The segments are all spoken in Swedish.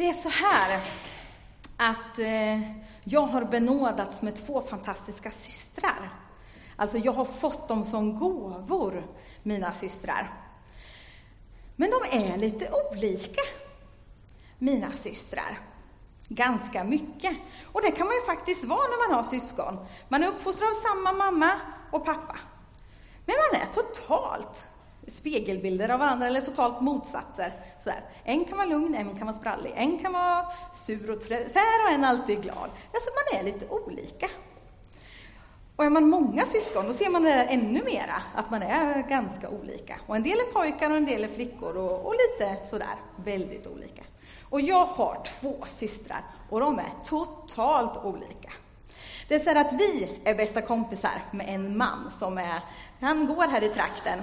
Det är så här att eh, jag har benådats med två fantastiska systrar. Alltså, jag har fått dem som gåvor, mina systrar. Men de är lite olika, mina systrar. Ganska mycket. Och det kan man ju faktiskt vara när man har syskon. Man är uppfostrad av samma mamma och pappa. Men man är totalt spegelbilder av varandra eller totalt motsatser. Sådär. En kan vara lugn, en kan vara sprallig, en kan vara sur och tvär och en alltid glad. Alltså man är lite olika. Och är man många syskon, då ser man det ännu mera, att man är ganska olika. Och en del är pojkar och en del är flickor och, och lite sådär, väldigt olika. Och jag har två systrar och de är totalt olika. Det är så att vi är bästa kompisar med en man som är, han går här i trakten.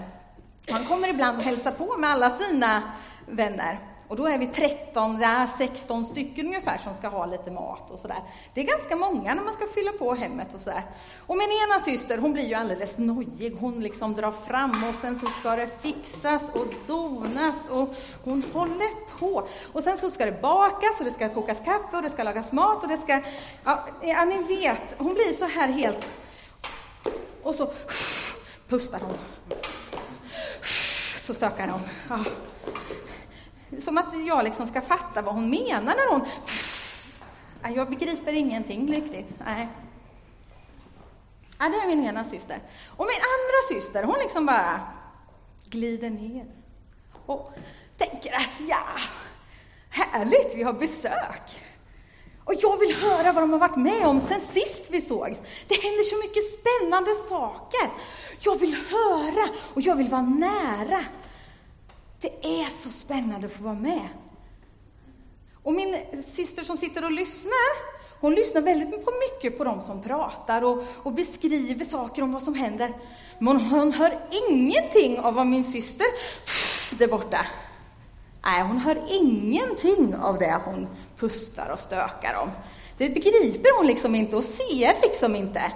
Han kommer ibland och hälsar på med alla sina vänner. Och då är vi 13, ja, 16 stycken ungefär som ska ha lite mat och sådär. Det är ganska många när man ska fylla på hemmet och sådär. Och min ena syster, hon blir ju alldeles nojig. Hon liksom drar fram och sen så ska det fixas och donas och hon håller på. Och sen så ska det bakas och det ska kokas kaffe och det ska lagas mat och det ska, ja, ja ni vet, hon blir så här helt... Och så pustar hon. Så stökar hon. Ja. Som att jag liksom ska fatta vad hon menar när hon... Jag begriper ingenting riktigt. Nej. Ja, det är min ena syster. Och min andra syster, hon liksom bara glider ner och tänker att ja, härligt, vi har besök. Och jag vill höra vad de har varit med om sen sist vi sågs. Det händer så mycket spännande saker. Jag vill höra och jag vill vara nära. Det är så spännande att få vara med. Och min syster som sitter och lyssnar, hon lyssnar väldigt mycket på dem som pratar och, och beskriver saker om vad som händer. Men hon hör ingenting av vad min syster där borta. Nej, hon hör ingenting av det hon pustar och stökar om. Det begriper hon liksom inte och ser liksom inte.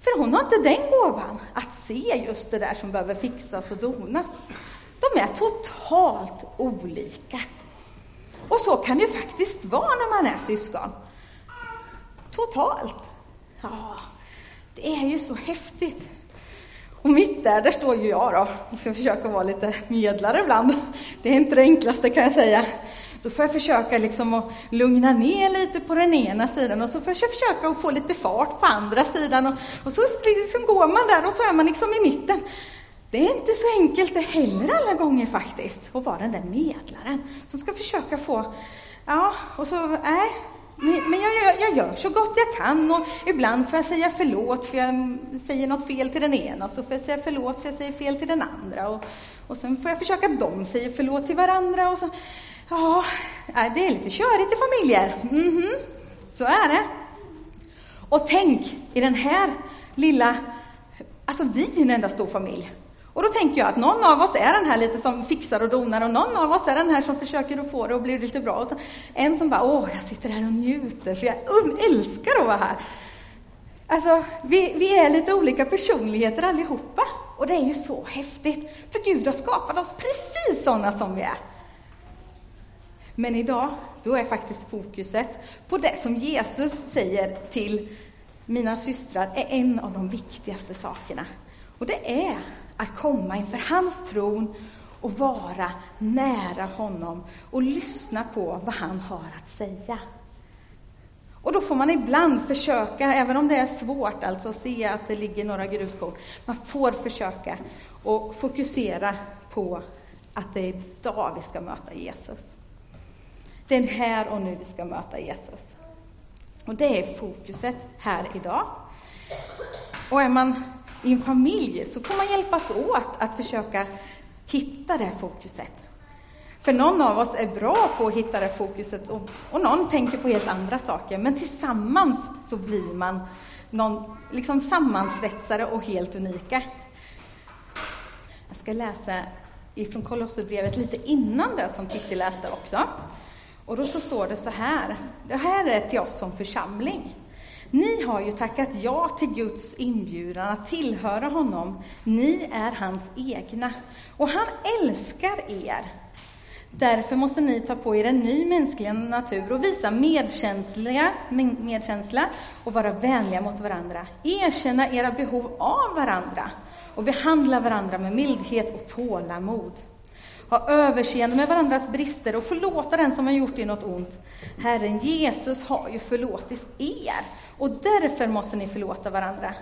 För hon har inte den gåvan att se just det där som behöver fixas och donas. De är totalt olika. Och så kan det faktiskt vara när man är syskon. Totalt. Ja, det är ju så häftigt. Och mitt där, där står ju jag då. och ska försöka vara lite medlare ibland. Det är inte det enklaste kan jag säga. Då får jag försöka liksom att lugna ner lite på den ena sidan och så får jag försöka att få lite fart på andra sidan. Och, och så liksom går man där och så är man liksom i mitten. Det är inte så enkelt det heller alla gånger faktiskt, att vara den där medlaren som ska försöka få, ja, och så, nej, men jag gör, jag gör, så gott jag kan och ibland får jag säga förlåt för jag säger något fel till den ena och så får jag säga förlåt för jag säger fel till den andra och, och sen får jag försöka att de säger förlåt till varandra och så, ja, det är lite körigt i familjer. Mm -hmm. Så är det. Och tänk i den här lilla, alltså vi är en enda stor familj. Och då tänker jag att någon av oss är den här lite som fixar och donar och någon av oss är den här som försöker att få det att bli lite bra. Och så en som bara, åh, jag sitter här och njuter för jag um, älskar att vara här. Alltså, vi, vi är lite olika personligheter allihopa. Och det är ju så häftigt, för Gud har skapat oss precis sådana som vi är. Men idag, då är faktiskt fokuset på det som Jesus säger till mina systrar är en av de viktigaste sakerna. Och det är att komma inför hans tron och vara nära honom och lyssna på vad han har att säga. Och då får man ibland försöka, även om det är svårt alltså att se att det ligger några gruskorn, man får försöka och fokusera på att det är idag vi ska möta Jesus. Det är här och nu vi ska möta Jesus. Och det är fokuset här idag. Och är man i en familj så får man hjälpas åt att försöka hitta det fokuset. För någon av oss är bra på att hitta det fokuset och, och någon tänker på helt andra saker. Men tillsammans så blir man någon liksom sammansvetsare och helt unika. Jag ska läsa ifrån Kolosserbrevet lite innan det som Titti läste också. Och då så står det så här. Det här är till oss som församling. Ni har ju tackat ja till Guds inbjudan att tillhöra honom. Ni är hans egna och han älskar er. Därför måste ni ta på er en ny mänsklig natur och visa medkänsla och vara vänliga mot varandra. Erkänna era behov av varandra och behandla varandra med mildhet och tålamod. Ha överseende med varandras brister och förlåta den som har gjort er något ont. Herren Jesus har ju förlåtit er och därför måste ni förlåta varandra.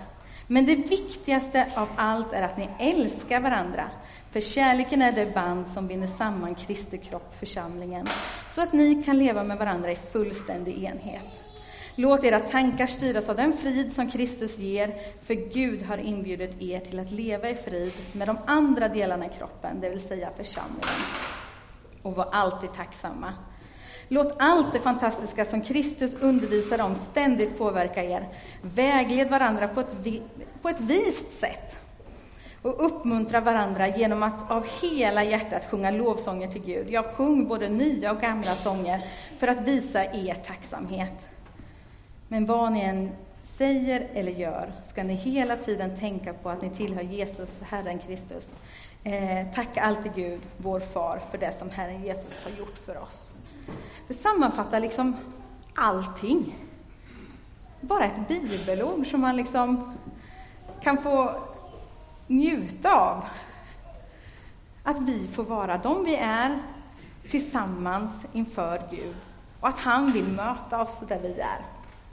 Men det viktigaste av allt är att ni älskar varandra. För kärleken är det band som binder samman Kristi kropp, församlingen, så att ni kan leva med varandra i fullständig enhet. Låt era tankar styras av den frid som Kristus ger, för Gud har inbjudit er till att leva i frid med de andra delarna i kroppen, det vill säga församlingen. Och var alltid tacksamma. Låt allt det fantastiska som Kristus undervisar om ständigt påverka er. Vägled varandra på ett, på ett vist sätt och uppmuntra varandra genom att av hela hjärtat sjunga lovsånger till Gud. Jag sjung både nya och gamla sånger för att visa er tacksamhet. Men vad ni än säger eller gör ska ni hela tiden tänka på att ni tillhör Jesus, Herren Kristus. Eh, tacka alltid Gud, vår far, för det som Herren Jesus har gjort för oss. Det sammanfattar liksom allting. Bara ett bibelord som man liksom kan få njuta av. Att vi får vara de vi är tillsammans inför Gud och att han vill möta oss där vi är.